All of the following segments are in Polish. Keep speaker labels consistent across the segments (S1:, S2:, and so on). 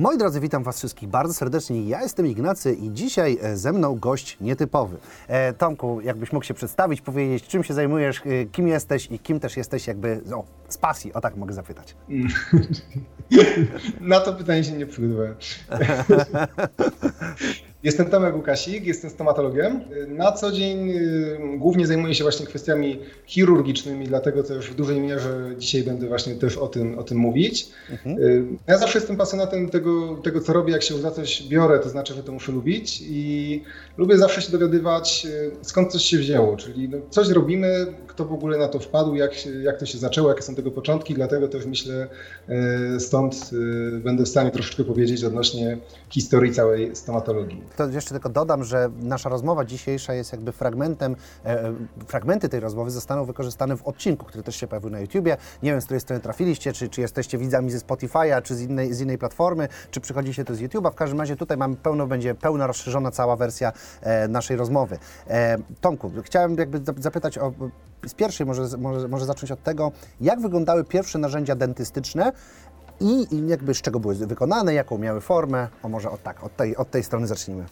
S1: Moi drodzy, witam Was wszystkich bardzo serdecznie. Ja jestem Ignacy i dzisiaj e, ze mną gość nietypowy. E, Tomku, jakbyś mógł się przedstawić, powiedzieć, czym się zajmujesz, e, kim jesteś i kim też jesteś jakby o, z pasji, o tak mogę zapytać.
S2: Na to pytanie się nie przygotowałem. Jestem Tomek Łukasik, jestem stomatologiem. Na co dzień y, głównie zajmuję się właśnie kwestiami chirurgicznymi, dlatego też w dużej mierze dzisiaj będę właśnie też o tym, o tym mówić. Mhm. Y, ja zawsze jestem pasjonatem tego, tego, co robię, jak się za coś biorę, to znaczy, że to muszę lubić i lubię zawsze się dowiadywać, y, skąd coś się wzięło, czyli no, coś robimy, kto w ogóle na to wpadł, jak, jak to się zaczęło, jakie są tego początki, dlatego też myślę, stąd będę w stanie troszeczkę powiedzieć odnośnie historii całej stomatologii.
S1: To jeszcze tylko dodam, że nasza rozmowa dzisiejsza jest jakby fragmentem, e, fragmenty tej rozmowy zostaną wykorzystane w odcinku, który też się pojawił na YouTubie. Nie wiem, z której strony trafiliście, czy, czy jesteście widzami ze Spotify'a, czy z innej, z innej platformy, czy przychodzicie to z YouTube'a. W każdym razie tutaj mamy pełno, będzie pełna, rozszerzona cała wersja e, naszej rozmowy. E, Tomku, chciałem jakby zapytać o, z pierwszej może, może, może zacząć od tego, jak wyglądały pierwsze narzędzia dentystyczne, i jakby z czego były wykonane, jaką miały formę. O może od tak, od tej, od tej strony zacznijmy.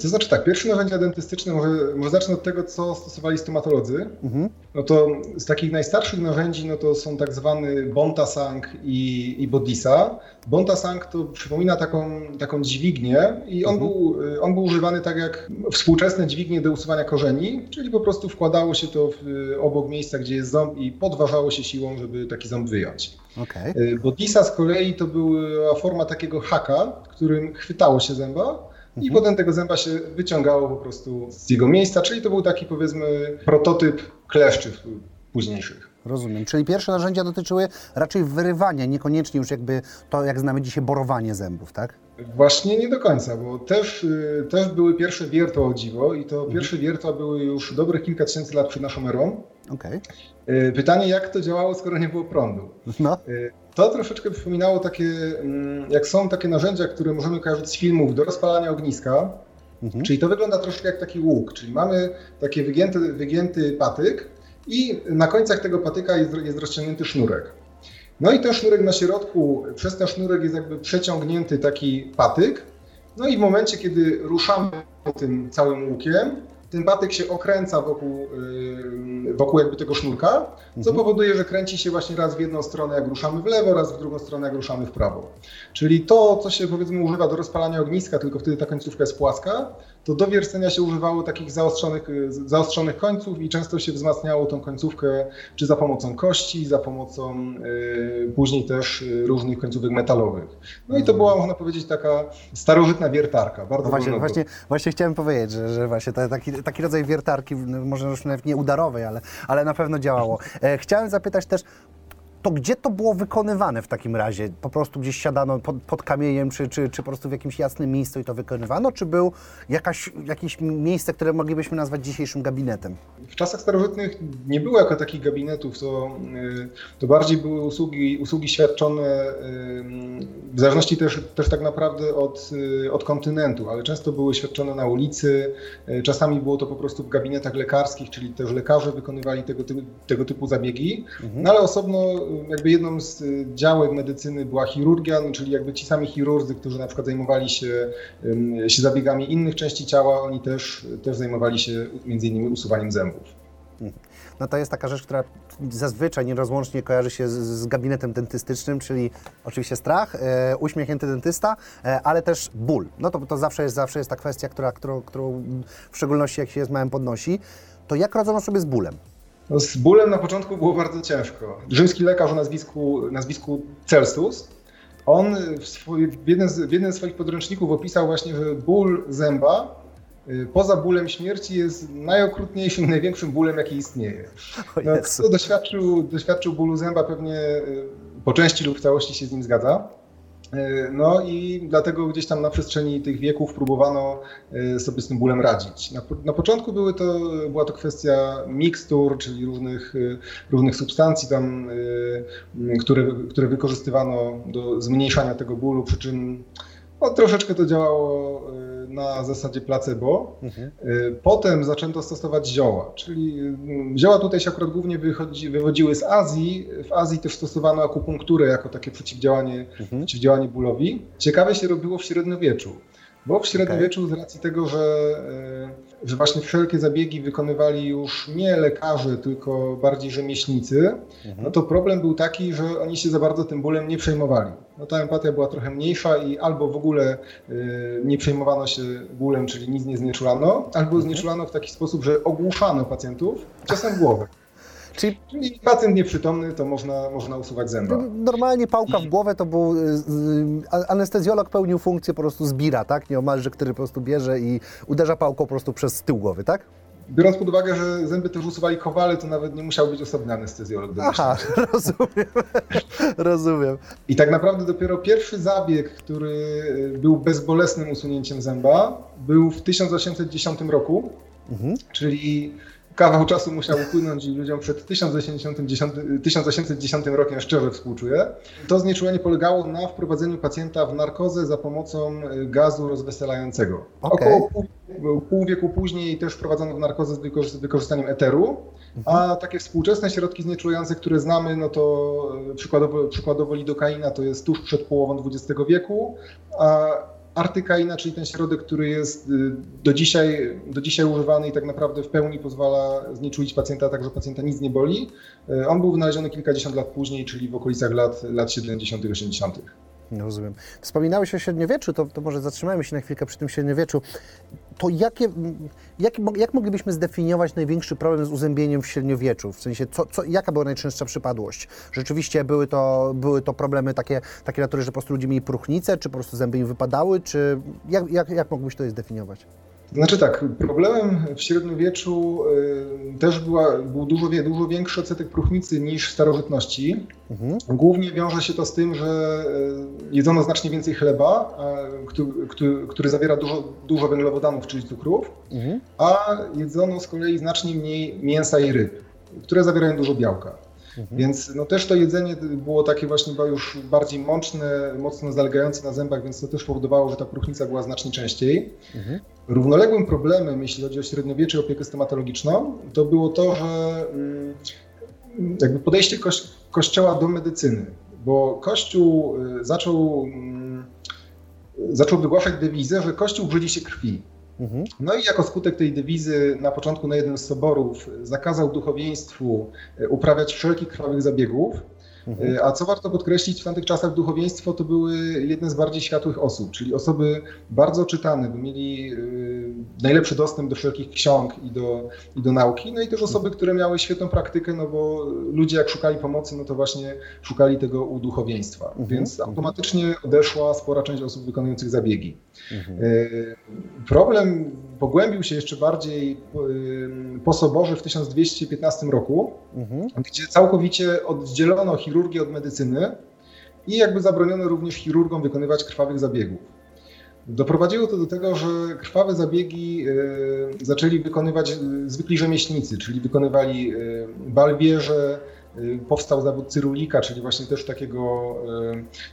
S2: To znaczy tak, pierwsze narzędzia dentystyczne, może, może zacznę od tego, co stosowali stomatolodzy. Mhm. No to z takich najstarszych narzędzi, no to są tak zwany Bontasang i, i Bodisa. Bontasang to przypomina taką, taką dźwignię i on, mhm. był, on był używany tak jak współczesne dźwignie do usuwania korzeni, czyli po prostu wkładało się to w, obok miejsca, gdzie jest ząb i podważało się siłą, żeby taki ząb wyjąć. Okay. Bodisa z kolei to była forma takiego haka, którym chwytało się zęba i mhm. potem tego zęba się wyciągało po prostu z jego miejsca, czyli to był taki powiedzmy prototyp kleszczy późniejszych.
S1: Rozumiem. Czyli pierwsze narzędzia dotyczyły raczej wyrywania, niekoniecznie już jakby to, jak znamy dzisiaj, borowanie zębów, tak?
S2: Właśnie nie do końca, bo też, y, też były pierwsze wiertła o dziwo i to mhm. pierwsze wiertła były już dobre kilka tysięcy lat przed naszą erą. Okay. Pytanie, jak to działało, skoro nie było prądu? No. To troszeczkę przypominało takie, mm, jak są takie narzędzia, które możemy kojarzyć z filmów do rozpalania ogniska, mhm. czyli to wygląda troszkę jak taki łuk, czyli mamy taki wygięty, wygięty patyk i na końcach tego patyka jest, jest rozciągnięty sznurek. No i ten sznurek na środku, przez ten sznurek jest jakby przeciągnięty taki patyk. No i w momencie, kiedy ruszamy tym całym łukiem, ten batyk się okręca wokół, wokół jakby tego sznurka, co mhm. powoduje, że kręci się właśnie raz w jedną stronę, jak ruszamy w lewo, raz w drugą stronę, jak ruszamy w prawo. Czyli to, co się powiedzmy używa do rozpalania ogniska, tylko wtedy ta końcówka jest płaska, to do wiercenia się używało takich zaostrzonych, zaostrzonych końców i często się wzmacniało tą końcówkę czy za pomocą kości, za pomocą yy, później też yy, różnych końcówek metalowych. No i to była, można powiedzieć, taka starożytna wiertarka. Bardzo no
S1: właśnie, właśnie, właśnie chciałem powiedzieć, że, że właśnie taki, taki rodzaj wiertarki, może już nawet nie udarowej, ale, ale na pewno działało. E, chciałem zapytać też, to gdzie to było wykonywane w takim razie? Po prostu gdzieś siadano pod, pod, kamieniem, czy, czy, czy po prostu w jakimś jasnym miejscu i to wykonywano, czy był jakaś, jakieś miejsce, które moglibyśmy nazwać dzisiejszym gabinetem?
S2: W czasach starożytnych nie było jako takich gabinetów, to, y, to bardziej były usługi, usługi świadczone y, w zależności też, też tak naprawdę od, y, od kontynentu, ale często były świadczone na ulicy, czasami było to po prostu w gabinetach lekarskich, czyli też lekarze wykonywali tego, typu, tego typu zabiegi, mhm. no ale osobno jakby jedną z y, działek medycyny była chirurgia, czyli jakby ci sami chirurdzy, którzy na przykład zajmowali się, się zabiegami innych części ciała, oni też, też zajmowali się między innymi usuwaniem zębów.
S1: Mhm. No to jest taka rzecz, która zazwyczaj nierozłącznie kojarzy się z, z gabinetem dentystycznym, czyli oczywiście strach, e, uśmiechnięty dentysta, e, ale też ból. No to, to zawsze, jest, zawsze jest ta kwestia, która, którą, którą w szczególności jak się jest małym podnosi. To jak radzono sobie z bólem?
S2: No z bólem na początku było bardzo ciężko. Rzymski lekarz o nazwisku, nazwisku Celsus, on w, swój, w, jednym z, w jednym z swoich podręczników opisał właśnie, że ból zęba y, poza bólem śmierci jest najokrutniejszym, największym bólem, jaki istnieje. No, kto doświadczył, doświadczył bólu zęba, pewnie y, po części lub w całości się z nim zgadza. E, no i dlatego gdzieś tam na przestrzeni tych wieków próbowano e, sobie z tym bólem radzić. Na, na początku były to, była to kwestia mikstur, czyli różnych, e, różnych substancji tam, które, które wykorzystywano do zmniejszania tego bólu, przy czym No, troszeczkę to działało y, na zasadzie placebo. Mhm. Y, potem zaczęto stosować zioła, czyli y, zioła tutaj się akurat głównie wychodzi, wywodziły z Azji. W Azji też stosowano akupunkturę jako takie przeciwdziałanie, mhm. przeciwdziałanie bólowi. Ciekawe się robiło w średniowieczu. Bo w średniowieczu z racji tego, że, e, że właśnie wszelkie zabiegi wykonywali już nie lekarze, tylko bardziej rzemieślnicy, mhm. no to problem był taki, że oni się za bardzo tym bólem nie przejmowali. No ta empatia była trochę mniejsza i albo w ogóle e, nie przejmowano się bólem, czyli nic nie znieczulano, albo mhm. znieczulano w taki sposób, że ogłuszano pacjentów czasem głowę. Czyli, pacjent nieprzytomny, to można, można usuwać zęba.
S1: Normalnie pałka w głowę to był, y, y, anestezjolog pełnił funkcję po prostu zbira, tak? Nieomalże, który po prostu bierze i uderza pałką po prostu przez tył głowy, tak?
S2: Biorąc pod uwagę, że zęby też usuwali kowale, to nawet nie musiał być osobny anestezjolog.
S1: Aha, rozumiem. rozumiem.
S2: I tak naprawdę dopiero pierwszy zabieg, który był bezbolesnym usunięciem zęba, był w 1810 roku, mhm. czyli kawał czasu musiał upłynąć i ludziom przed 1810, 1810 rokiem szczerze współczuję. To znieczulenie polegało na wprowadzeniu pacjenta w narkozę za pomocą y, gazu rozweselającego. Okay. Około pół, pół, wieku później też wprowadzono w narkozę z wykorzystaniem eteru, a mhm. takie współczesne środki znieczulające, które znamy, no to y, przykładowo, przykładowo lidokaina to jest tuż przed połową XX wieku, a artykaina, czyli ten środek, który jest y, do dzisiaj, do dzisiaj używany i tak naprawdę w pełni pozwala znieczulić pacjenta tak, że pacjenta nic nie boli. Y, on był wynaleziony kilkadziesiąt lat później, czyli w okolicach lat, lat 70., 80.
S1: Rozumiem. Wspominałeś o średniowieczu, to, to może zatrzymajmy się na chwilkę przy tym średniowieczu. To jakie, jak, jak moglibyśmy zdefiniować największy problem z uzębieniem w średniowieczu? W sensie, co, co, jaka była najczęstsza przypadłość? Rzeczywiście były to, były to problemy takie, takie natury, że po prostu ludzie mieli próchnicę, czy po prostu zęby im wypadały, czy jak, jak, jak mógłbyś to zdefiniować?
S2: Znaczy tak, problemem w średniowieczu y, też była, był dużo, dużo większy odsetek próchnicy niż w starożytności. Mhm. Głównie wiąże się to z tym, że y, jedzono znacznie więcej chleba, który, który, który zawiera dużo, dużo węglowodanów, czyli cukrów, mhm. a jedzono z kolei znacznie mniej mięsa i ryb, które zawierają dużo białka. Mhm. Więc no też to jedzenie było takie właśnie już bardziej mączne, mocno zalegające na zębach, więc to też powodowało, że ta próchnica była znacznie częściej. Mhm. Równoległym problemem, jeśli chodzi o średniowiecze i opiekę stomatologiczną, to było to, że mm, jakby podejście Kościoła do medycyny, bo Kościół y, zaczął, mm, zaczął wygłaszać dewizę, że Kościół brzydzi się krwi. Mhm. No i jako skutek tej dewizy na początku na jednym z soborów zakazał duchowieństwu e, uprawiać wszelkich krwawych zabiegów. Mhm. E, a co warto podkreślić, w tamtych czasach duchowieństwo to były jedne z bardziej światłych osób, czyli osoby bardzo czytane, bo mieli e, najlepszy dostęp do wszelkich ksiąg i do, i do nauki, no i też osoby, które miały świetną praktykę, no bo ludzie jak szukali pomocy, no to właśnie szukali tego u duchowieństwa, mhm. więc mhm. automatycznie odeszła spora część osób wykonujących zabiegi. Mhm. Problem pogłębił się jeszcze bardziej po soborze w 1215 roku, mhm. gdzie całkowicie oddzielono chirurgię od medycyny i jakby zabroniono również chirurgom wykonywać krwawych zabiegów. Doprowadziło to do tego, że krwawe zabiegi e, zaczęli wykonywać e, zwykli rzemieślnicy, czyli wykonywali e, balwierze, powstał zawód cyrulika, czyli właśnie też takiego,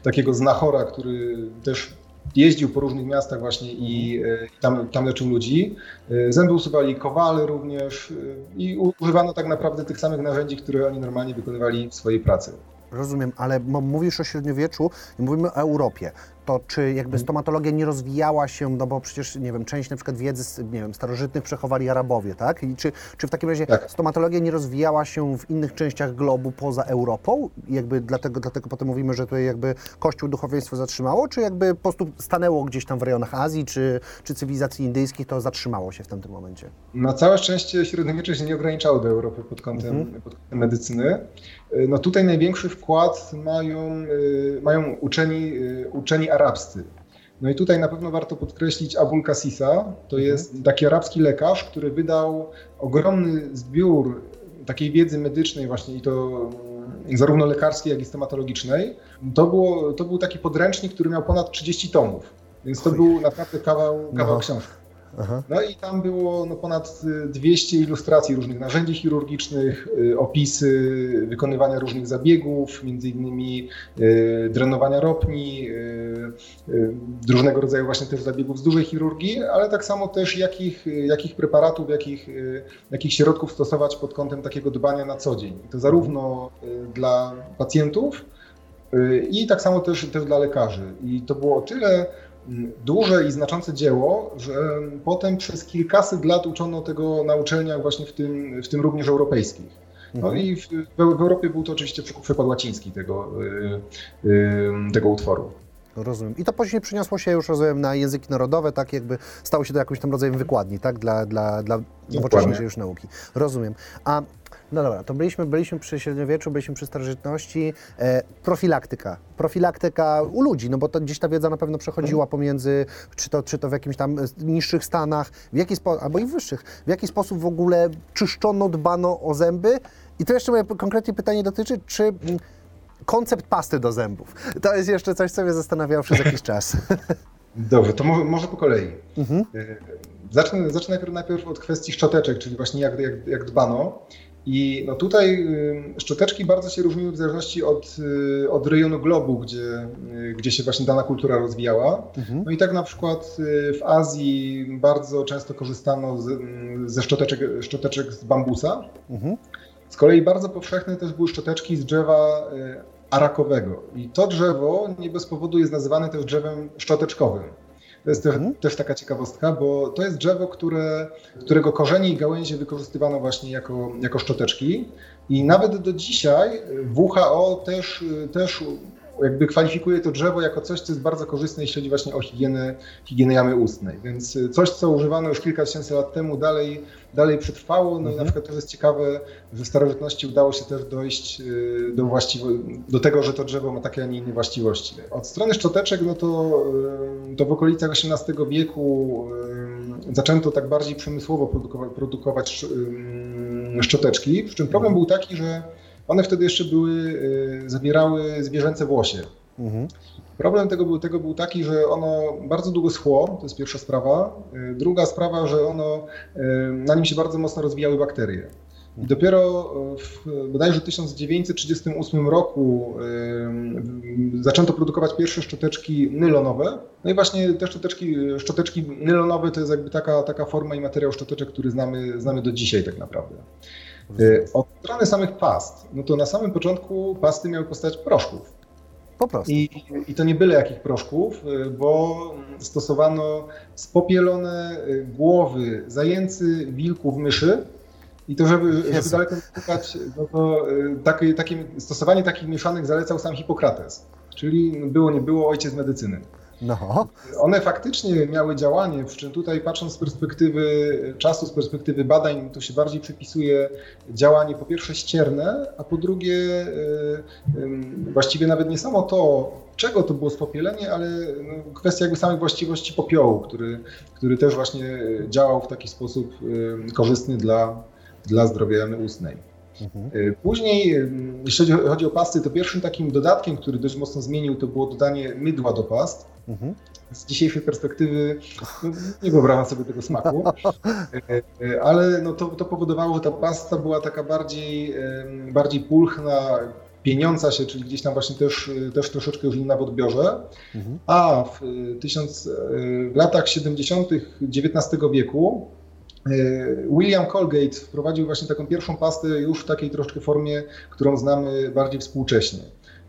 S2: takiego znachora, który też jeździł po różnych miastach właśnie i tam, tam leczył ludzi. Zęby usuwali kowale również i używano tak naprawdę tych samych narzędzi, które oni normalnie wykonywali w swojej pracy.
S1: Rozumiem, ale mówisz o średniowieczu i mówimy o Europie to czy jakby mhm. stomatologia nie rozwijała się, no bo przecież, nie wiem, część na przykład wiedzy, nie wiem, starożytnych przechowali Arabowie, tak? I czy, czy w takim razie tak. stomatologia nie rozwijała się w innych częściach globu poza Europą? I jakby dlatego, dlatego potem mówimy, że tutaj jakby Kościół duchowieństwo zatrzymało, czy jakby po prostu stanęło gdzieś tam w rejonach Azji, czy, czy cywilizacji indyjskich, to zatrzymało się w tamtym momencie?
S2: Na całe szczęście średniowiecze się nie ograniczało do Europy pod kątem, mhm. pod kątem medycyny. No tutaj największy wkład mają, y, mają uczeni, y, uczeni arabscy. No i tutaj na pewno warto podkreślić Abul Kasisa. To mhm. jest taki arabski lekarz, który wydał ogromny zbiór takiej wiedzy medycznej właśnie i to mm, zarówno lekarskiej, jak i stomatologicznej. To, było, to był taki podręcznik, który miał ponad 30 tomów, więc to był naprawdę kawał, kawał no. książki. Aha. No i tam było no, ponad 200 ilustracji różnych narzędzi chirurgicznych, y, opisy wykonywania różnych zabiegów, między innymi y, drenowania ropni, różnego rodzaju właśnie też zabiegów z dużej chirurgii, ale tak samo też jakich, jakich preparatów, jakich, jakich środków stosować pod kątem takiego dbania na co dzień. I to zarówno dla pacjentów, i tak samo też, też dla lekarzy. I to było o tyle duże i znaczące dzieło, że potem przez kilkaset lat uczono tego na uczelniach właśnie w tym, w tym również europejskich. No mhm. i w, w, Europie był to oczywiście przykład łaciński tego, y, y, tego utworu.
S1: Rozumiem. I to później przyniosło się już, rozumiem, na języki narodowe, tak jakby stało się to jakimś tam rodzajem wykładni, tak, dla, dla, dla nowoczesnej już nauki. Rozumiem. A no dobra, to byliśmy, byliśmy przy średniowieczu, byliśmy przy starożytności. E, profilaktyka. Profilaktyka u ludzi, no bo to gdzieś ta wiedza na pewno przechodziła pomiędzy, czy to, czy to w jakimś tam niższych stanach, w jaki spo, albo i wyższych. W jaki sposób w ogóle czyszczono, dbano o zęby? I to jeszcze moje konkretnie pytanie dotyczy, czy mm, koncept pasty do zębów. To jest jeszcze coś, co mnie zastanawiało przez jakiś czas.
S2: Dobrze, to może, może po kolei. Mhm. E, zacznę, zacznę najpierw, najpierw od kwestii szczoteczek, czyli właśnie jak, jak, jak dbano. I no tutaj szczoteczki bardzo się różniły w zależności od, y, od rejonu globu, gdzie, y, gdzie się właśnie dana kultura rozwijała. Mhm. No i tak na przykład y, w Azji bardzo często korzystano z, ze szczoteczek, szczoteczek z bambusa. Mhm. Z kolei bardzo powszechne też były szczoteczki z drzewa arakowego. I to drzewo nie bez powodu jest nazywane też drzewem szczoteczkowym. To jest mhm. też taka ciekawostka, bo to jest drzewo, które, którego korzenie i gałęzie wykorzystywano właśnie jako, jako szczoteczki. I nawet do dzisiaj WHO też, też jakby kwalifikuje to drzewo jako coś, co jest bardzo korzystne, jeśli chodzi właśnie o higienę, higienę jamy ustnej. Więc coś, co używano już kilka tysięcy lat temu, dalej, dalej przetrwało. No mhm. i na przykład to jest ciekawe, że w starożytności udało się też dojść y, do, właściwo- do tego, że to drzewo ma takie, a nie inne właściwości. Od strony szczoteczek, no to, y, to w okolicach XVIII wieku y, zaczęto tak bardziej przemysłowo produkować, produkować szczoteczki, przy czym problem mhm. był taki, że one wtedy jeszcze były, zawierały zwierzęce włosie. Mhm. Problem tego był, tego był taki, że ono bardzo długo schło, to jest pierwsza sprawa. Y, druga sprawa, że ono, y, na nim się bardzo mocno rozwijały bakterie. I dopiero w bodajże 1938 roku y, zaczęto produkować pierwsze szczoteczki nylonowe. No i właśnie te szczoteczki, szczoteczki nylonowe to jest jakby taka, taka forma i materiał szczoteczek, który znamy, znamy do dzisiaj tak naprawdę. Od strony samych past, no to na samym początku pasty miały postać proszków.
S1: Po prostu.
S2: I, I, to nie byle jakich proszków, y, bo stosowano spopielone y, głowy zajęcy, wilków, myszy. I to, żeby, żeby daleko szukać, no to y, takie, takie, stosowanie takich mieszanek zalecał sam Hipokrates. Czyli było, nie było ojciec medycyny. No. One faktycznie miały działanie, przy czym tutaj patrząc z perspektywy czasu, z perspektywy badań, to się bardziej przypisuje działanie po pierwsze ścierne, a po drugie yy, właściwie nawet nie samo to, czego to było spopielenie, ale no, kwestia jakby samych właściwości popiołu, który, który też właśnie działał w taki sposób yy, korzystny dla, dla zdrowia jamy ustnej. Mhm. Później, jeśli chodzi o pasty, to pierwszym takim dodatkiem, który dość mocno zmienił, to było dodanie mydła do past. Mhm. Z dzisiejszej perspektywy no, nie wyobrażam sobie tego smaku, e, e, ale no to, to powodowało, że ta pasta była taka bardziej, bardziej pulchna, pieniąca się, czyli gdzieś tam właśnie też, też troszeczkę już inna w odbiorze. Mhm. A w, tysiąc, w latach 70. XIX wieku William Colgate wprowadził właśnie taką pierwszą pastę już w takiej troszkę formie, którą znamy bardziej współcześnie.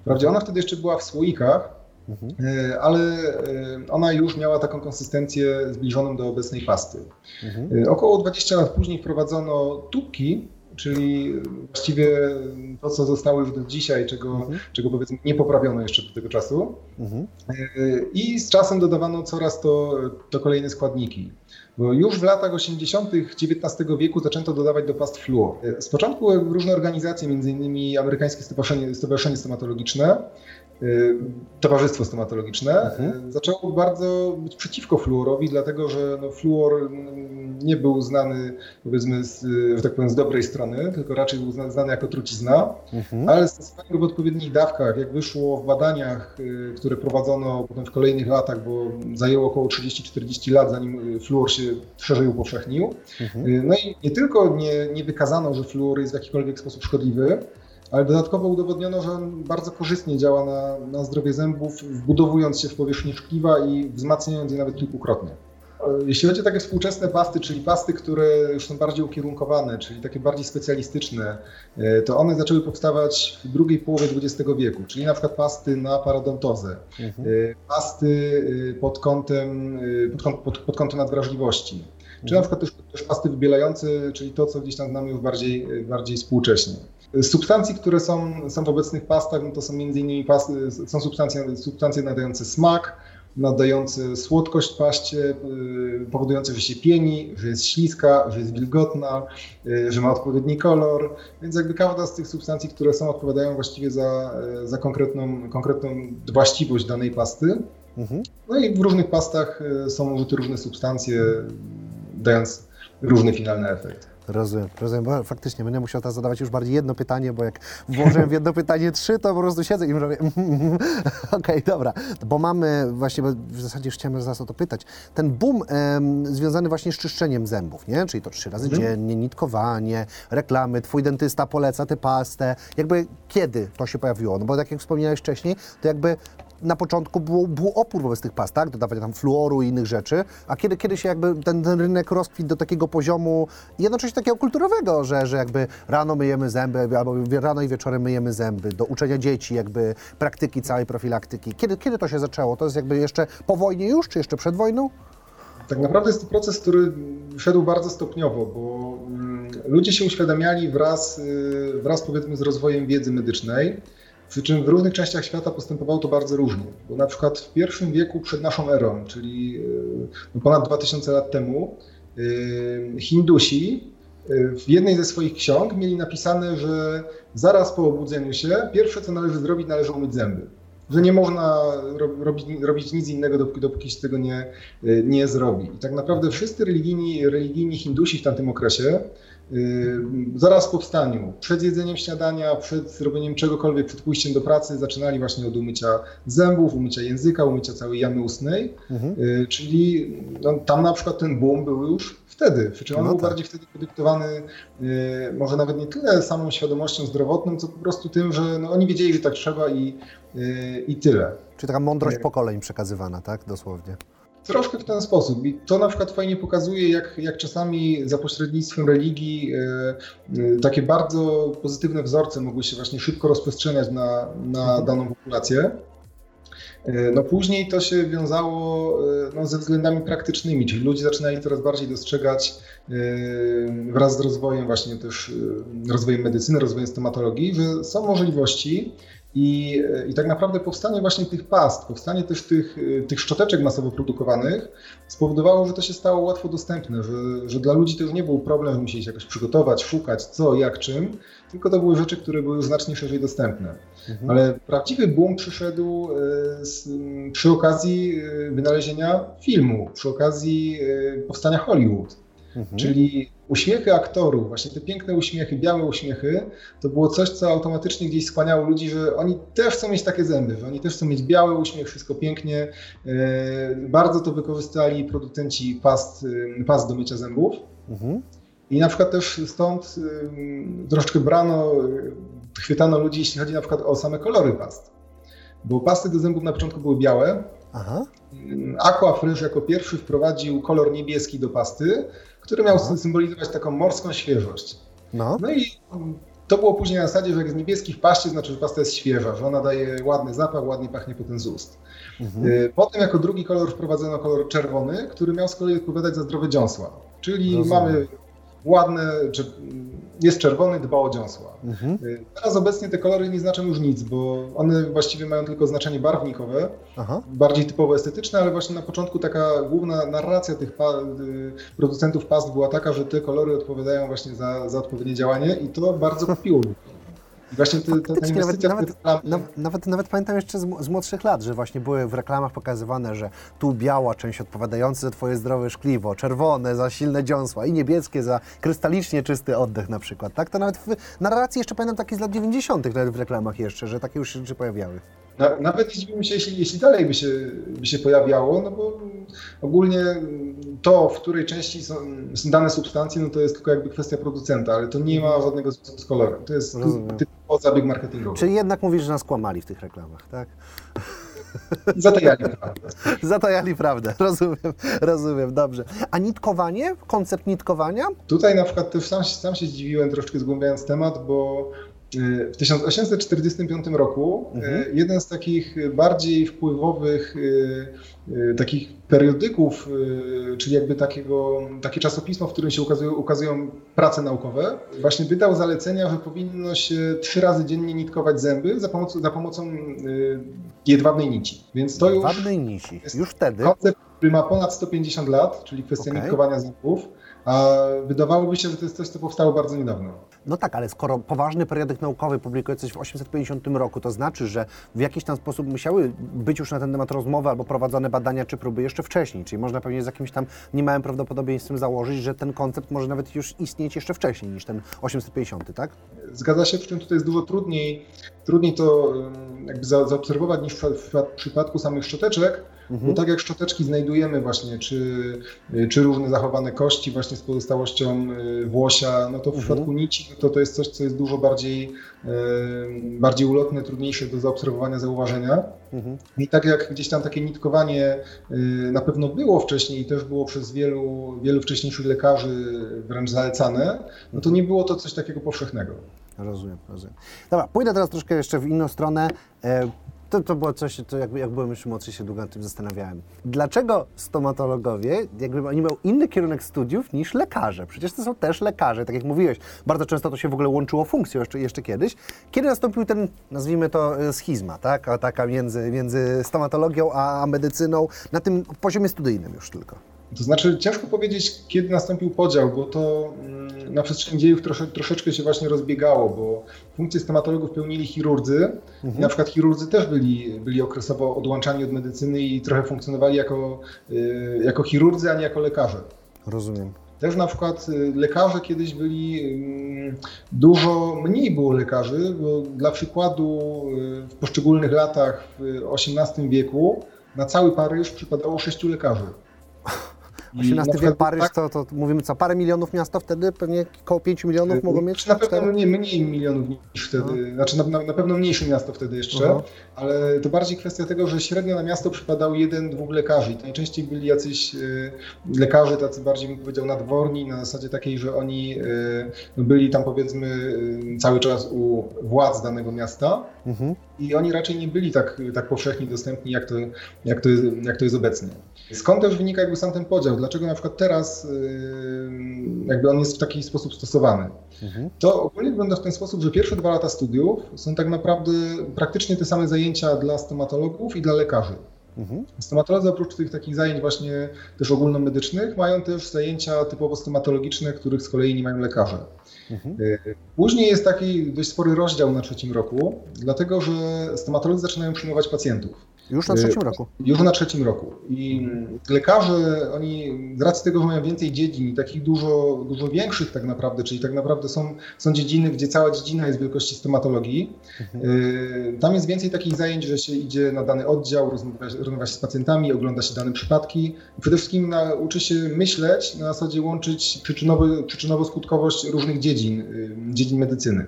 S2: Wprawdzie ona wtedy jeszcze była w słoikach, Mhm. E, ale e, ona już miała taką konsystencję zbliżoną do obecnej pasty. Mhm. E, około 20 lat później wprowadzono tubki, czyli właściwie to, co zostało już do dzisiaj, czego, mhm. czego powiedzmy nie poprawiono jeszcze do tego czasu. Mhm. I z czasem dodawano coraz to, to kolejne składniki. Bo już w latach 80. XIX wieku zaczęto dodawać do past fluor. Z początku różne organizacje, m.in. Amerykańskie Stowarzyszenie, Stowarzyszenie Stomatologiczne, Towarzystwo Stomatologiczne mhm. zaczęło bardzo być przeciwko fluorowi, dlatego że no, fluor nie był znany, powiedzmy, z, że tak powiem, z dobrej strony, tylko raczej był znany jako trucizna, mhm. ale stosowanie go w odpowiednich dawkach, jak wyszło w badaniach, które prowadzono potem w kolejnych latach, bo zajęło około 30-40 lat, zanim fluor się szerzej upowszechnił. Mhm. No i nie tylko nie, nie wykazano, że fluor jest w jakikolwiek sposób szkodliwy, ale dodatkowo udowodniono, że on bardzo korzystnie działa na, na zdrowie zębów, wbudowując się w powierzchnię szkliwa i wzmacniając je nawet kilkukrotnie. Jeśli chodzi o takie współczesne pasty, czyli pasty, które już są bardziej ukierunkowane, czyli takie bardziej specjalistyczne, e, to one zaczęły powstawać w drugiej połowie XX wieku, czyli na przykład pasty na parodontozę, mhm. E, pasty e, pod kątem, pod, pod, pod kątem nadwrażliwości, czy na przykład też, też pasty wybielające, czyli to, co gdzieś tam znamy już bardziej, bardziej współcześnie. Substancji, które są, są w obecnych pastach, no to są m.in. Pasty, są substancje, substancje nadające smak, nadające słodkość paście, yy, powodujące, że się pieni, że jest śliska, że jest wilgotna, yy, że ma odpowiedni kolor. Więc jakby każda z tych substancji, które są, odpowiadają właściwie za, za konkretną, konkretną właściwość danej pasty. Mhm. No i w różnych pastach są użyte różne substancje, dając różny finalny efekt.
S1: Rozumiem, rozumiem, bo faktycznie będę musiał teraz zadawać już bardziej jedno pytanie, bo jak włożyłem w jedno pytanie trzy, to po prostu siedzę i robię okej, okay, dobra, bo mamy właśnie, bo w zasadzie już chciałem zaraz o to pytać, ten boom em, związany właśnie z czyszczeniem zębów, nie? Czyli to trzy razy mhm. dziennie, nitkowanie, reklamy, twój dentysta poleca tę pastę, jakby kiedy to się pojawiło? No bo tak jak wspomniałeś wcześniej, to jakby na początku był, opór wobec tych past, tak? Dodawania tam fluoru i innych rzeczy, a kiedy, kiedy się jakby ten, ten rynek rozkwitł do takiego poziomu jednocześnie takiego kulturowego, że, że jakby rano myjemy zęby, albo rano i wieczorem myjemy zęby, do uczenia dzieci, jakby praktyki całej profilaktyki. Kiedy, kiedy to się zaczęło? To jest jakby jeszcze po wojnie już, czy jeszcze przed wojną?
S2: Tak naprawdę jest to proces, który szedł bardzo stopniowo, bo mm, ludzie się uświadamiali wraz, y, wraz powiedzmy z rozwojem wiedzy medycznej. Przy czym w różnych częściach świata postępowało to bardzo różnie. Bo na przykład w pierwszym wieku przed naszą erą, czyli e, no ponad 2000 lat temu, e, Hindusi e, w jednej ze swoich ksiąg mieli napisane, że zaraz po obudzeniu się pierwsze co należy zrobić, należy umyć zęby. Że nie można robić, robić nic innego, dopóki, dopóki się tego nie, nie zrobi. I tak naprawdę wszyscy religijni, religijni Hindusi w tamtym okresie zaraz po powstaniu, przed jedzeniem śniadania, przed zrobieniem czegokolwiek, przed pójściem do pracy, zaczynali właśnie od umycia zębów, umycia języka, umycia całej jamy ustnej. Mhm. Yy, czyli no, tam na przykład ten boom był już wtedy. Przy czym on no był tak. bardziej wtedy podyktowany yy, może nawet nie tyle samą świadomością zdrowotną, co po prostu tym, że no, oni wiedzieli, że tak trzeba i, i tyle.
S1: Czyli taka mądrość pokoleń przekazywana, tak? Dosłownie.
S2: Troszkę w ten sposób. I to na przykład fajnie pokazuje, jak, jak czasami za pośrednictwem religii e, e, takie bardzo pozytywne wzorce mogły się właśnie szybko rozprzestrzeniać na, na mhm. daną populację. E, no później to się wiązało no, ze względami praktycznymi, czyli ludzie zaczynali coraz bardziej dostrzegać wraz z rozwojem właśnie też rozwojem medycyny, rozwojem stomatologii, że są możliwości i, I tak naprawdę powstanie właśnie tych past, powstanie też tych, tych szczoteczek masowo produkowanych spowodowało, że to się stało łatwo dostępne, że, że dla ludzi to już nie był problem, że musieli się jakoś przygotować, szukać co, jak, czym, tylko to były rzeczy, które były znacznie szerzej dostępne. Mhm. Ale prawdziwy boom przyszedł e, z, przy okazji e, wynalezienia filmu, przy okazji e, powstania Hollywood. Mhm. Czyli uśmiechy aktorów, właśnie te piękne uśmiechy, białe uśmiechy, to było coś, co automatycznie gdzieś skłaniało ludzi, że oni też chcą mieć takie zęby, że oni też chcą mieć biały uśmiech, wszystko pięknie. E, bardzo to wykorzystali producenci past, e, past do mycia zębów. Mhm. I na przykład też stąd e, troszeczkę brano, chwytano ludzi, jeśli chodzi na przykład o same kolory past. Bo pasty do zębów na początku były białe. Aha. Aquafresh jako pierwszy wprowadził kolor niebieski do pasty, który miał no. symbolizować taką morską świeżość. No. no i to było później na zasadzie, że jak z niebieski w paście, znaczy, że pasta jest świeża, że ona daje ładny zapach, ładnie pachnie potem z ust. Mhm. Y, potem jako drugi kolor wprowadzono kolor czerwony, który miał z kolei odpowiadać za zdrowe dziąsła. Czyli Rozumiem. mamy ładne, jest czerwony, dba o dziąsła. Mhm. Teraz obecnie te kolory nie znaczą już nic, bo one właściwie mają tylko znaczenie barwnikowe, Aha. bardziej typowo estetyczne, ale właśnie na początku taka główna narracja tych pa y, producentów past była taka, że te kolory odpowiadają właśnie za, za odpowiednie działanie i to bardzo kupiło właśnie te, ta inwestycja
S1: nawet, nawet, nawet, nawet, nawet, pamiętam jeszcze z, z, młodszych lat, że właśnie były w reklamach pokazywane, że tu biała część odpowiadająca za Twoje zdrowe szkliwo, czerwone za silne dziąsła i niebieskie za krystalicznie czysty oddech na przykład. Tak? To nawet w narracji jeszcze pamiętam takie z lat 90. nawet w reklamach jeszcze, że takie już się pojawiały.
S2: Na, nawet nie dziwiłbym się, jeśli, jeśli dalej by się, by się pojawiało, no bo ogólnie to, w której części są, są dane substancje, no to jest tylko jakby kwestia producenta, ale to nie ma żadnego związku z kolorem. To jest typowo zabieg marketingowy.
S1: Czyli jednak mówisz, że nas kłamali w tych reklamach, tak?
S2: Zatajali prawdę.
S1: Zatajali prawdę, rozumiem, rozumiem, dobrze. A nitkowanie, koncept nitkowania?
S2: Tutaj na przykład też sam, sam się zdziwiłem, troszeczkę zgłębiając temat, bo w 1845 roku mhm. jeden z takich bardziej wpływowych e, takich periodyków, czyli jakby takiego, takie czasopismo, w którym się ukazują, ukazują prace naukowe, właśnie wydał zalecenia, że powinno się trzy razy dziennie nitkować zęby za pomocą, za pomocą jedwabnej nici.
S1: Więc to jedwabnej już nici. Już wtedy.
S2: Koncept, który ma ponad 150 lat, czyli kwestia okay. nitkowania zębów. A wydawałoby się, że to jest coś, co powstało bardzo niedawno.
S1: No tak, ale skoro poważny periodyk naukowy publikuje coś w 850 roku, to znaczy, że w jakiś tam sposób musiały być już na ten temat rozmowy albo prowadzone badania czy próby jeszcze wcześniej. Czyli można pewnie z jakimś tam niemałym prawdopodobieństwem założyć, że ten koncept może nawet już istnieć jeszcze wcześniej niż ten 850, tak?
S2: Zgadza się, przy czym tutaj jest dużo trudniej, trudniej to jakby zaobserwować niż w, w przypadku samych szczoteczek, Mhm. Bo tak jak szczoteczki znajdujemy właśnie, czy, czy różne zachowane kości właśnie z pozostałością y, włosia, no to w mhm. przypadku nici to, to jest coś, co jest dużo bardziej, y, bardziej ulotne, trudniejsze do zaobserwowania, zauważenia. Mhm. I tak jak gdzieś tam takie nitkowanie y, na pewno było wcześniej i też było przez wielu, wielu wcześniejszych lekarzy wręcz zalecane, no to nie było to coś takiego powszechnego.
S1: Rozumiem, rozumiem. Dobra, pójdę teraz troszkę jeszcze w inną stronę. To, to było coś, to jak, jak byłem jeszcze młodszy, się długo nad tym zastanawiałem. Dlaczego stomatologowie, jakby oni mają inny kierunek studiów niż lekarze? Przecież to są też lekarze, tak jak mówiłeś. Bardzo często to się w ogóle łączyło funkcją jeszcze, jeszcze kiedyś. Kiedy nastąpił ten, nazwijmy to, e, schizma, tak? Taka między, między stomatologią a medycyną, na tym poziomie studyjnym już tylko.
S2: To znaczy, ciężko powiedzieć, kiedy nastąpił podział, bo to mm, na przestrzeni dziejów trosze, troszeczkę się właśnie rozbiegało, bo funkcje stomatologów pełnili chirurdzy. Mhm. Na przykład chirurdzy też byli, byli okresowo odłączani od medycyny i trochę funkcjonowali jako, y, jako chirurdzy, a nie jako lekarze.
S1: Rozumiem.
S2: Też na przykład y, lekarze kiedyś byli, mm, dużo mniej było lekarzy, bo dla przykładu y, w poszczególnych latach w XVIII wieku na cały Paryż przypadało sześciu lekarzy.
S1: 18 wiek Paryż, tak, to, to mówimy co, parę milionów miasta wtedy, pewnie około 5 milionów mogą mieć?
S2: Na pewno nie, mniej milionów niż wtedy, no. znaczy na, na, pewno mniejsze miasto wtedy jeszcze, uh -huh. ale to bardziej kwestia tego, że średnio na miasto przypadał jeden, dwóch lekarzy i to najczęściej byli jacyś y, lekarze tacy bardziej bym powiedział nadworni, na zasadzie takiej, że oni y, byli tam powiedzmy y, cały czas u władz danego miasta mhm. i oni raczej nie byli tak, tak powszechnie dostępni, jak to, jak, to jest, jak to jest obecnie. Skąd też wynika jakby sam ten podział? Dlaczego na przykład teraz yy, jakby on jest w taki sposób stosowany? Mhm. To ogólnie wygląda w ten sposób, że pierwsze dwa lata studiów są tak naprawdę praktycznie te same zajęcia dla stomatologów i dla lekarzy. Mhm. Stomatolodzy oprócz tych takich zajęć właśnie też ogólnomedycznych mają też zajęcia typowo stomatologiczne, których z kolei nie mają lekarze. Mhm. Yy, później jest taki dość spory rozdział na trzecim roku, dlatego że stomatolodzy zaczynają przyjmować pacjentów.
S1: Już na trzecim roku.
S2: Już na trzecim roku. I lekarze, oni z racji tego, że mają więcej dziedzin i takich dużo, dużo większych tak naprawdę, czyli tak naprawdę są, są dziedziny, gdzie cała dziedzina jest wielkości stomatologii, mhm. Y, tam jest więcej takich zajęć, że się idzie na dany oddział, rozmawia, rozmawia się z pacjentami, ogląda się dane przypadki. Przede wszystkim nauczy się myśleć, na zasadzie łączyć przyczynowo, przyczynowo-skutkowość różnych dziedzin, y, dziedzin medycyny.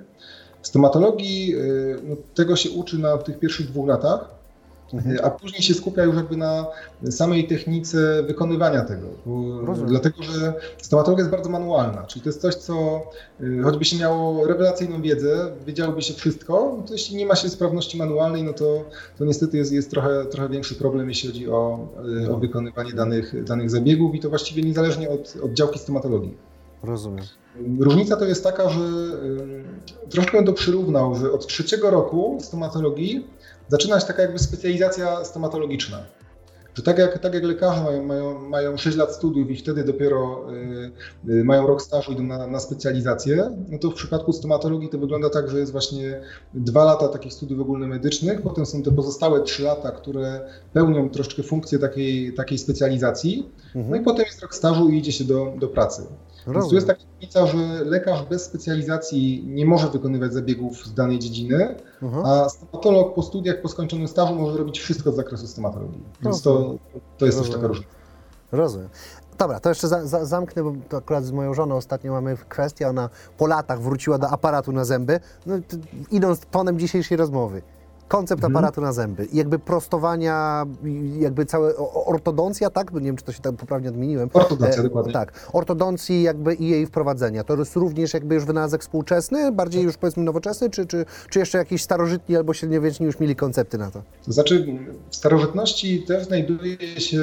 S2: W stomatologii y, no, tego się uczy na tych pierwszych dwóch latach. A później się skupia już jakby na samej technice wykonywania tego. Dlatego, że stomatologia jest bardzo manualna, czyli to jest coś, co y, choćby się miało rewelacyjną wiedzę, wiedziałoby się wszystko, to jeśli nie ma się sprawności manualnej, no to, to niestety jest, jest trochę, trochę większy problem, jeśli chodzi o, y, o wykonywanie danych, danych zabiegów i to właściwie niezależnie od, od działki stomatologii.
S1: Rozumiem.
S2: Różnica to jest taka, że troszkę bym to przyrównał, że od trzeciego roku stomatologii zaczyna się taka jakby specjalizacja stomatologiczna. że tak jak, tak jak lekarze mają, mają, mają 6 lat studiów i wtedy dopiero y, y, mają rok stażu idą na, na specjalizację, no to w przypadku stomatologii to wygląda tak, że jest właśnie 2 lata takich studiów ogólnomedycznych, potem są te pozostałe 3 lata, które pełnią troszeczkę funkcję takiej, takiej specjalizacji, mhm. no i potem jest rok stażu i idzie się do, do pracy. Więc tu jest taka różnica, że lekarz bez specjalizacji nie może wykonywać zabiegów z danej dziedziny, uh-huh. a stomatolog po studiach, po skończonym stażu może robić wszystko z zakresu stomatologii. Więc to, to jest też taka różnica.
S1: Rozumiem. Dobra, to jeszcze za, za, zamknę, bo to akurat z moją żoną ostatnio mamy kwestię, ona po latach wróciła do aparatu na zęby, no, idąc tonem dzisiejszej rozmowy koncept mhm. aparatu na zęby jakby prostowania, jakby całe ortodoncja, tak? Nie wiem, czy to się tak poprawnie odmieniłem.
S2: Ortodoncja, e, dokładnie.
S1: Tak, ortodoncji jakby i jej wprowadzenia. To jest również jakby już wynalazek współczesny, bardziej już powiedzmy nowoczesny, czy, czy, czy jeszcze jakiś starożytni albo średniowieczni już mieli koncepty na to?
S2: To znaczy w starożytności też znajduje się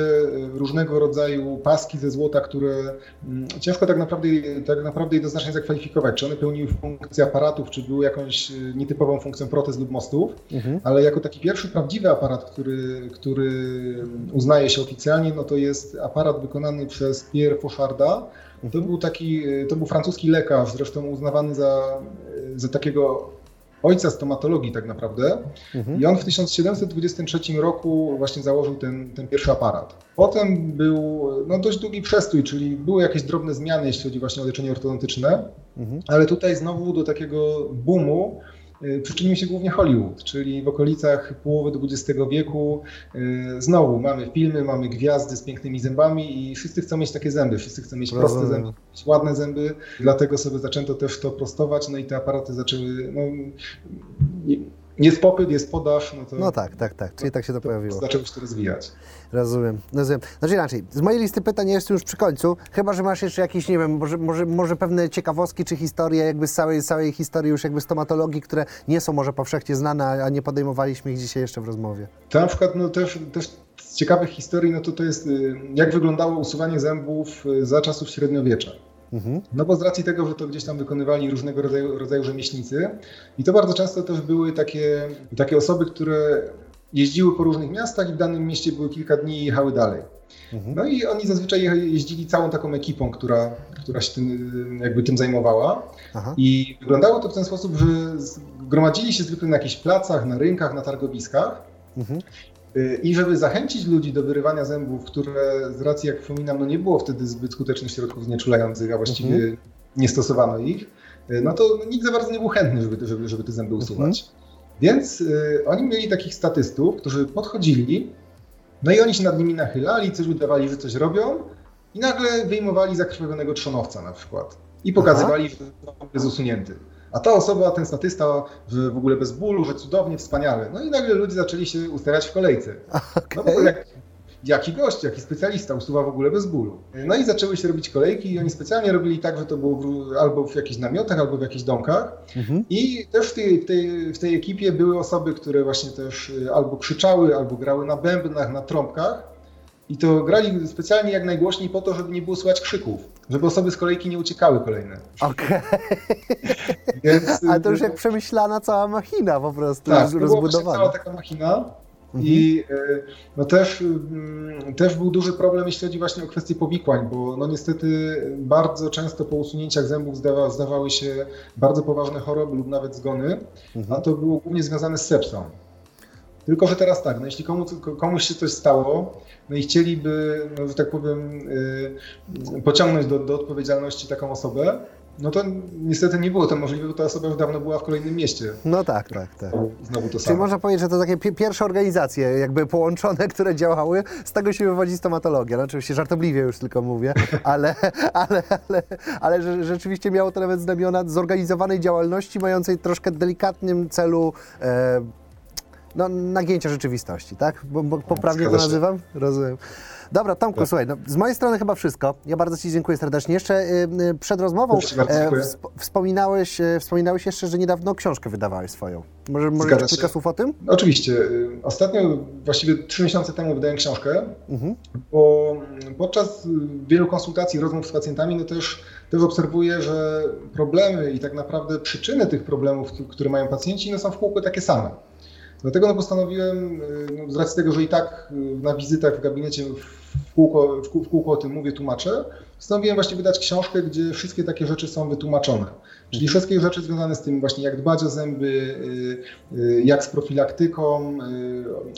S2: różnego rodzaju paski ze złota, które mm, ciężko tak naprawdę, tak naprawdę jednoznacznie zakwalifikować, czy one pełniły funkcję aparatów, czy były jakąś nietypową funkcją protez lub mostów. Mhm ale jako taki pierwszy prawdziwy aparat, który, który uznaje się oficjalnie, no to jest aparat wykonany przez Pierre Faucharda. To był taki, to był francuski lekarz, zresztą uznawany za, za takiego ojca stomatologii tak naprawdę. Mhm. I on w 1723 roku właśnie założył ten, ten pierwszy aparat. Potem był no, dość długi przestój, czyli były jakieś drobne zmiany, jeśli chodzi właśnie o leczenie ortodontyczne, mhm. ale tutaj znowu do takiego boomu przyczynił się głównie Hollywood, czyli w okolicach połowy XX wieku. Y, znowu mamy filmy, mamy gwiazdy z pięknymi zębami i wszyscy chcą mieć takie zęby, wszyscy chcą mieć proste zęby, ładne zęby, dlatego sobie zaczęto też to prostować, no i te aparaty zaczęły, no, jest popyt, jest podaż. No, to,
S1: no tak, tak, tak, czyli tak się to, to pojawiło.
S2: Zaczęło się to rozwijać.
S1: Rozumiem, rozumiem. Znaczy inaczej, z mojej listy pytań jest już przy końcu, chyba, że masz jeszcze jakieś, nie wiem, może, może, może pewne ciekawostki czy historie jakby z całej, całej historii już jakby stomatologii, które nie są może powszechnie znane, a nie podejmowaliśmy ich dzisiaj jeszcze w rozmowie.
S2: To na przykład no, też, też z ciekawych historii, no to to jest y, jak wyglądało usuwanie zębów y, za czasów średniowiecza. Mhm. No bo z racji tego, że to gdzieś tam wykonywali różnego rodzaju, rodzaju rzemieślnicy i to bardzo często też były takie, takie osoby, które jeździły po różnych miastach i w danym mieście były kilka dni i jechały dalej. Mhm. No i oni zazwyczaj jeździli całą taką ekipą, która, która się tym, jakby tym zajmowała. Aha. I wyglądało to w ten sposób, że gromadzili się zwykle na jakichś placach, na rynkach, na targowiskach. Mhm. Y, I żeby zachęcić ludzi do wyrywania zębów, które z racji, jak wspominam, no nie było wtedy zbyt skutecznych środków znieczulających, a właściwie mhm. nie stosowano ich, y, no to nikt za bardzo nie był chętny, żeby, żeby, żeby te zęby mhm. usuwać. Mhm. Więc y, oni mieli takich statystów, którzy podchodzili, no i oni się nad nimi nachylali, coś udawali, że coś robią i nagle wyjmowali zakrwawionego trzonowca na przykład i pokazywali, Aha. że jest usunięty. A ta osoba, ten statysta, w ogóle bez bólu, że cudownie, wspaniale. No i nagle ludzie zaczęli się ustawiać w kolejce. Okay. No bo jak, jaki gość, jaki specjalista usuwa w ogóle bez bólu. No i zaczęły się robić kolejki i oni specjalnie robili tak, że to było w, albo w jakichś namiotach, albo w jakichś domkach. Mhm. I też w tej, w, tej, w tej ekipie były osoby, które właśnie też y, albo krzyczały, albo grały na bębnach, na trąbkach. I to grali specjalnie jak najgłośniej po to, żeby nie było słychać krzyków, żeby osoby z kolejki nie uciekały kolejne.
S1: Okej. Okay. Ale to już jak przemyślana cała machina po prostu,
S2: tak, rozbudowana. cała taka machina. Mhm. I e, no też, mm, też był duży problem, jeśli chodzi właśnie o kwestię powikłań, bo no niestety bardzo często po usunięciach zębów zdawa, zdawały się bardzo poważne choroby lub nawet zgony, mhm. a to było głównie związane z sepsą. Tylko, że teraz tak, no jeśli komuś, komuś się coś stało, no i chcieliby, no, że tak powiem, yy, pociągnąć do, do odpowiedzialności taką osobę, no to niestety nie było to możliwe, bo ta osoba już dawno była w kolejnym mieście.
S1: No tak, tak, tak.
S2: Znowu to
S1: Czyli
S2: samo.
S1: można powiedzieć, że to takie pierwsze organizacje jakby połączone, które działały, z tego się wywodzi stomatologia. No oczywiście żartobliwie już tylko mówię, ale, ale, ale, ale że, rzeczywiście miało to nawet znamiona zorganizowanej działalności mającej troszkę delikatnym celu e, no, nagięcia rzeczywistości, tak? Bo, bo poprawnie to nazywam? Rozumiem. Dobra, Tomku, tak. słuchaj, no, z mojej strony chyba wszystko. Ja bardzo Ci dziękuję serdecznie. Jeszcze y, y przed rozmową e, wspominałeś, e, wspominałeś jeszcze, że niedawno książkę wydawałeś swoją. Może, może kilka słów o tym?
S2: Oczywiście. Y, ostatnio, właściwie trzy miesiące temu wydałem książkę, mhm. bo podczas wielu konsultacji, rozmów z pacjentami, no też, też obserwuję, że problemy i tak naprawdę przyczyny tych problemów, które mają pacjenci, no są w kółko takie same. Dlatego no, postanowiłem, no, z racji tego, że i tak na wizytach w gabinecie w kółko, w kółko o tym mówię, tłumaczę, postanowiłem właśnie wydać książkę, gdzie wszystkie takie rzeczy są wytłumaczone. Czyli wszystkie rzeczy związane z tym właśnie jak dbać o zęby, jak z profilaktyką,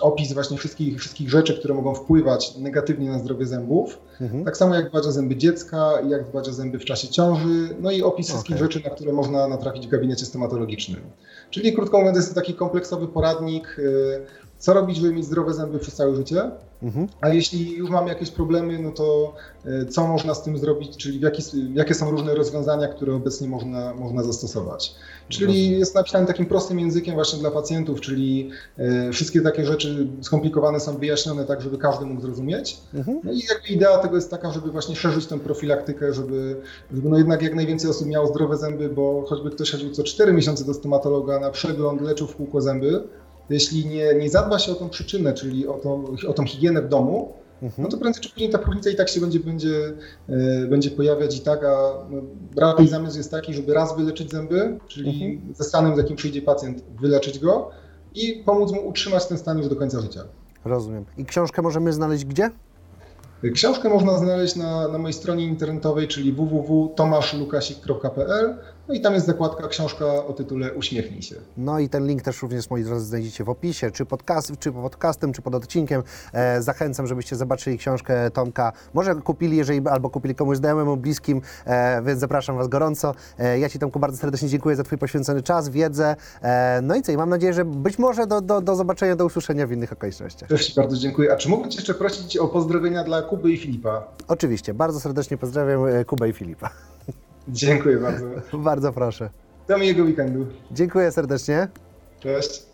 S2: opis właśnie wszystkich, wszystkich rzeczy, które mogą wpływać negatywnie na zdrowie zębów. Mhm. Tak samo jak dbać o zęby dziecka, jak dbać o zęby w czasie ciąży, no i opis wszystkich okay. rzeczy, na które można natrafić w gabinecie stomatologicznym. Czyli krótko mówiąc jest to taki kompleksowy poradnik, co robić, żeby mieć zdrowe zęby przez całe życie. Mhm. A jeśli już mamy jakieś problemy, no to e, co można z tym zrobić, czyli jaki, jakie są różne rozwiązania, które obecnie można, można zastosować. Czyli jest napisane takim prostym językiem właśnie dla pacjentów, czyli e, wszystkie takie rzeczy skomplikowane są wyjaśnione tak, żeby każdy mógł zrozumieć. Mhm. No i jakby idea tego jest taka, żeby właśnie szerzyć tę profilaktykę, żeby, żeby no jednak jak najwięcej osób miało zdrowe zęby, bo choćby ktoś chodził co 4 miesiące do stomatologa na przegląd, leczył w kółko zęby, jeśli nie, nie zadba się o tą przyczynę, czyli o tą, o tą higienę w domu, no to prędzej czy później ta próchnica i tak się będzie, będzie, e, będzie pojawiać i tak, a no, raczej zamysł jest taki, żeby raz wyleczyć zęby, czyli mhm. ze stanem, z jakim przyjdzie pacjent, wyleczyć go i pomóc mu utrzymać ten stan już do końca życia.
S1: Rozumiem. I książkę możemy znaleźć gdzie?
S2: Książkę można znaleźć na, na mojej stronie internetowej, czyli www.tomaszlukasik.pl no i tam jest zakładka książka o tytule Uśmiechnij się.
S1: No i ten link też również, moi drodzy, znajdziecie w opisie, czy, podcast, czy podcastem, czy pod odcinkiem. E, zachęcam, żebyście zobaczyli książkę Tomka. Może kupili, jeżeli albo kupili komuś znajomemu, bliskim, e, więc zapraszam Was gorąco. E, ja Ci, Tomku, bardzo serdecznie dziękuję za Twój poświęcony czas, wiedzę. E, no i co, i mam nadzieję, że być może do, do, do zobaczenia, do usłyszenia w innych okolicznościach.
S2: Też Ci bardzo dziękuję. A czy mógłbym Cię jeszcze prosić o pozdrowienia dla Kuby i Filipa?
S1: Oczywiście, bardzo serdecznie pozdrawiam e, Kubę i Filipa.
S2: Dziękuję bardzo.
S1: bardzo proszę.
S2: Do miłego weekendu.
S1: Dziękuję serdecznie.
S2: Cześć.